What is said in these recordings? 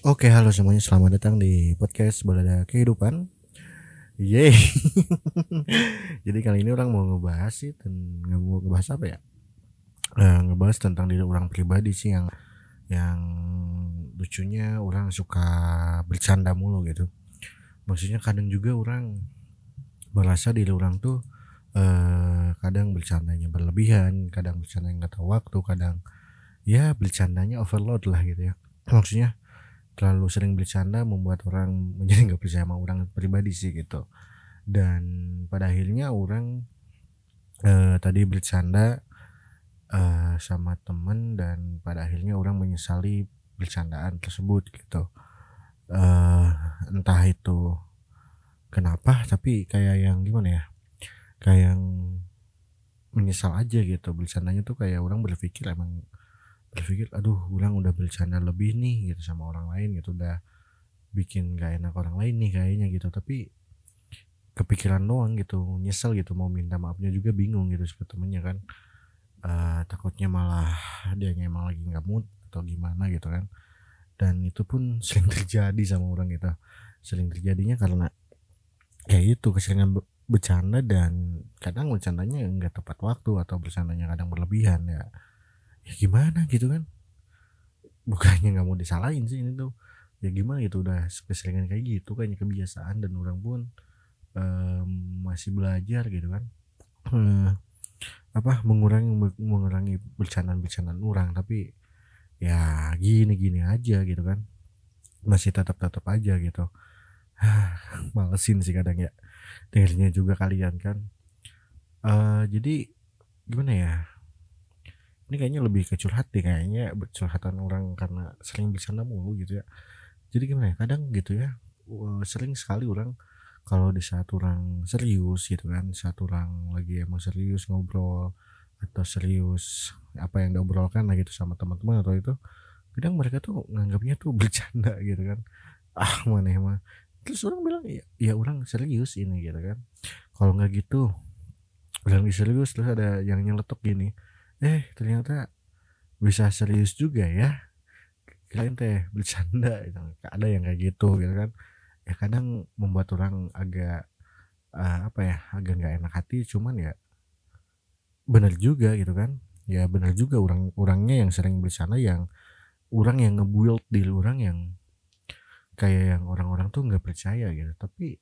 Oke, halo semuanya. Selamat datang di podcast Balada Kehidupan. Yeay. Jadi kali ini orang mau ngebahas sih mau ngebahas apa ya? Eh, ngebahas tentang diri orang pribadi sih yang yang lucunya orang suka bercanda mulu gitu. Maksudnya kadang juga orang merasa diri orang tuh eh kadang bercandanya berlebihan, kadang bercandanya nggak tahu waktu, kadang ya bercandanya overload lah gitu ya. Maksudnya terlalu sering bercanda membuat orang menjadi nggak percaya sama orang pribadi sih gitu. Dan pada akhirnya orang eh, tadi bercanda eh, sama temen dan pada akhirnya orang menyesali bercandaan tersebut gitu. Eh entah itu kenapa tapi kayak yang gimana ya kayak yang menyesal aja gitu. Bercandanya tuh kayak orang berpikir emang berpikir aduh orang udah bercanda lebih nih gitu sama orang lain gitu. Udah bikin gak enak orang lain nih kayaknya gitu. Tapi kepikiran doang gitu nyesel gitu mau minta maafnya juga bingung gitu ke temennya kan. Eh, takutnya malah dia emang lagi nggak mood atau gimana gitu kan. Dan itu pun sering terjadi sama orang gitu. Sering terjadinya karena kayak itu keseringan be- bercanda dan kadang bercandanya nggak tepat waktu atau bercandanya kadang berlebihan ya ya gimana gitu kan? Bukannya nggak mau disalahin sih ini tuh. Ya gimana gitu udah keseringan kayak gitu kayaknya kebiasaan dan orang pun em, masih belajar gitu kan. Eh, apa mengurangi mengurangi bercandaan-bercandaan orang tapi ya gini-gini aja gitu kan. Masih tetap-tetap aja gitu. Malesin sih kadang ya. Dengernya juga kalian kan. Eh jadi gimana ya ini kayaknya lebih ke curhat deh kayaknya curhatan orang karena sering bercanda mulu gitu ya. Jadi gimana ya kadang gitu ya sering sekali orang kalau di saat orang serius gitu kan saat orang lagi emang serius ngobrol atau serius apa yang diobrolkan lah gitu sama teman-teman atau itu kadang mereka tuh nganggapnya tuh bercanda gitu kan. Ah mana emang terus orang bilang ya, ya orang serius ini gitu kan. Kalau nggak gitu lagi serius terus ada yang nyeletuk gini eh ternyata bisa serius juga ya. Kalian teh bercanda gitu. ada yang kayak gitu gitu kan. Ya kadang membuat orang agak eh, apa ya agak nggak enak hati cuman ya bener juga gitu kan. Ya bener juga orang orangnya yang sering bercanda yang orang yang ngebuild diri orang yang kayak yang orang-orang tuh nggak percaya gitu. Tapi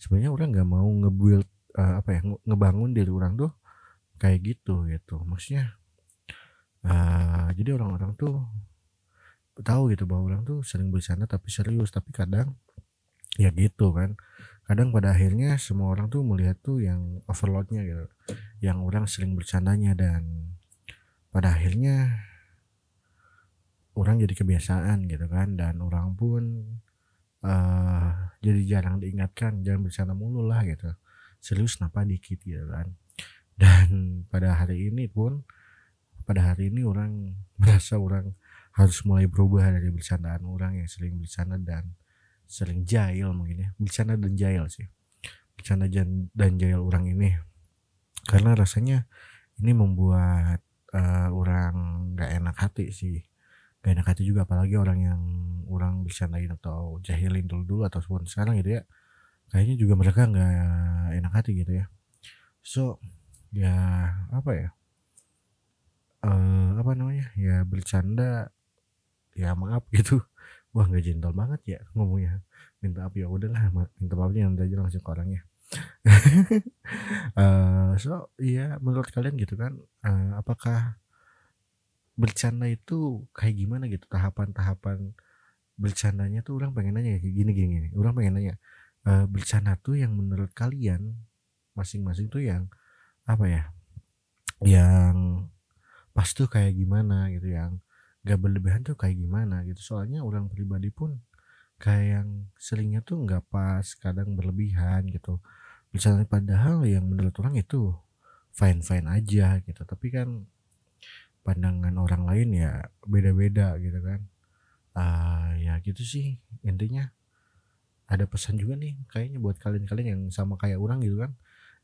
sebenarnya orang nggak mau ngebuild eh, apa ya nge- ngebangun diri orang tuh kayak gitu gitu. Maksudnya eh, jadi orang-orang tuh tahu gitu bahwa orang tuh sering bercanda tapi serius. Tapi kadang ya gitu kan. Kadang pada akhirnya semua orang tuh melihat tuh yang overloadnya gitu. Yang orang sering bercandanya dan pada akhirnya orang jadi kebiasaan gitu kan. Dan orang pun eh jadi jarang diingatkan jangan bercanda mulu lah gitu. Serius kenapa dikit? gitu kan dan pada hari ini pun pada hari ini orang merasa orang harus mulai berubah dari bercandaan orang yang sering bercanda dan sering jahil mungkin ya. Bercanda dan jahil sih. Bercanda dan, jahil orang ini. Karena rasanya ini membuat eh, orang nggak enak hati sih. Gak enak hati juga apalagi orang yang orang bercandain atau jahilin dulu dulu ataupun sekarang gitu ya. Kayaknya juga mereka nggak enak hati gitu ya. So ya apa ya? Eh apa namanya? Ya bercanda. Ya maaf gitu. Wah nggak gentle banget ya ngomongnya. Minta maaf ya udahlah minta maafnya nanti aja langsung ke orangnya. Eh so iya menurut kalian gitu kan eh, apakah bercanda itu kayak gimana gitu? Tahapan-tahapan bercandanya tuh orang pengen nanya kayak gini gini, gini. orang pengen nanya eh, bercanda tuh yang menurut kalian masing-masing tuh yang apa ya yang pas tuh kayak gimana gitu yang gak berlebihan tuh kayak gimana gitu. Soalnya orang pribadi pun kayak yang seringnya tuh nggak pas kadang berlebihan gitu. Misalnya padahal yang menurut orang itu fine fine aja gitu. Tapi kan pandangan orang lain ya beda-beda gitu kan. Ah ya gitu sih intinya. Ada pesan juga nih kayaknya buat kalian-kalian yang sama kayak orang gitu kan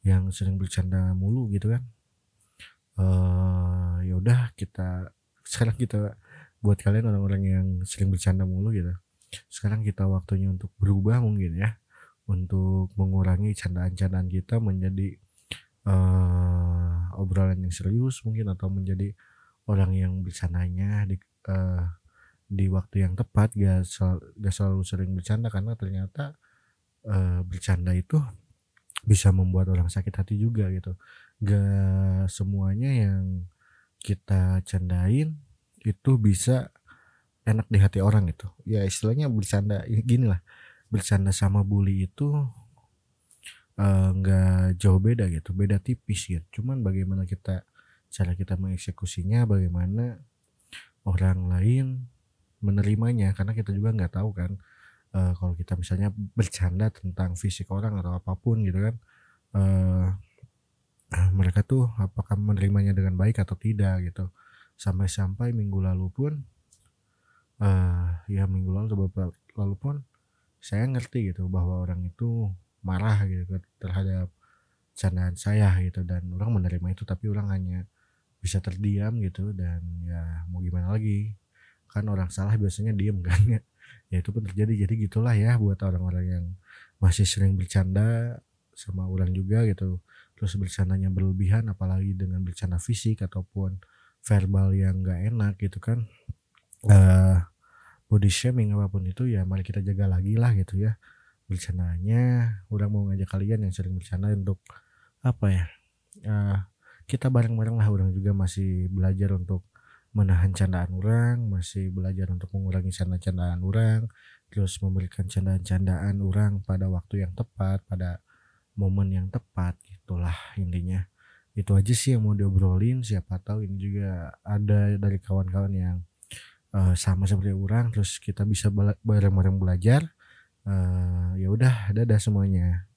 yang sering bercanda mulu gitu kan. Eh ya udah kita sekarang kita buat kalian orang-orang yang sering bercanda mulu gitu sekarang kita waktunya untuk berubah mungkin ya. Untuk mengurangi candaan-candaan kita menjadi uh, obrolan yang serius mungkin atau menjadi orang yang bercandanya di uh, di waktu yang tepat. Gak, sel, gak selalu sering bercanda karena ternyata uh, bercanda itu bisa membuat orang sakit hati juga gitu. Gak semuanya yang kita candain itu bisa enak di hati orang gitu. Ya istilahnya bercanda gini lah. Bercanda sama bully itu eh, nggak uh, jauh beda gitu. Beda tipis gitu. Cuman bagaimana kita cara kita mengeksekusinya bagaimana orang lain menerimanya karena kita juga nggak tahu kan uh, kalau kita misalnya bercanda tentang fisik orang atau apa pun gitu kan uh, mereka tuh apakah menerimanya dengan baik atau tidak gitu. Sampai-sampai minggu lalu pun uh, ya minggu lalu atau beberapa lalu pun saya ngerti gitu bahwa orang itu marah gitu terhadap candaan saya gitu. Dan orang menerima itu tapi orang hanya bisa terdiam gitu dan ya mau gimana lagi. Kan orang salah biasanya diem kan ya ya itu pun terjadi. Jadi gitulah ya buat orang-orang yang masih sering bercanda sama orang juga gitu. Terus bercandanya berlebihan apalagi dengan bercanda fisik ataupun verbal yang gak enak gitu kan. Uh, body shaming apa pun itu ya mari kita jaga lagi lah gitu ya. Bercandanya udah mau ngajak kalian yang sering bercanda untuk apa ya? Uh, kita bareng-bareng lah. Orang juga masih belajar untuk menahan candaan orang masih belajar untuk mengurangi canda-candaan orang terus memberikan candaan-candaan orang pada waktu yang tepat pada momen yang tepat itulah intinya. Itu aja sih yang mau diobrolin siapa tahu ini juga ada dari kawan-kawan yang uh, sama seperti orang terus kita bisa bareng-bareng belajar uh, ya udah dadah semuanya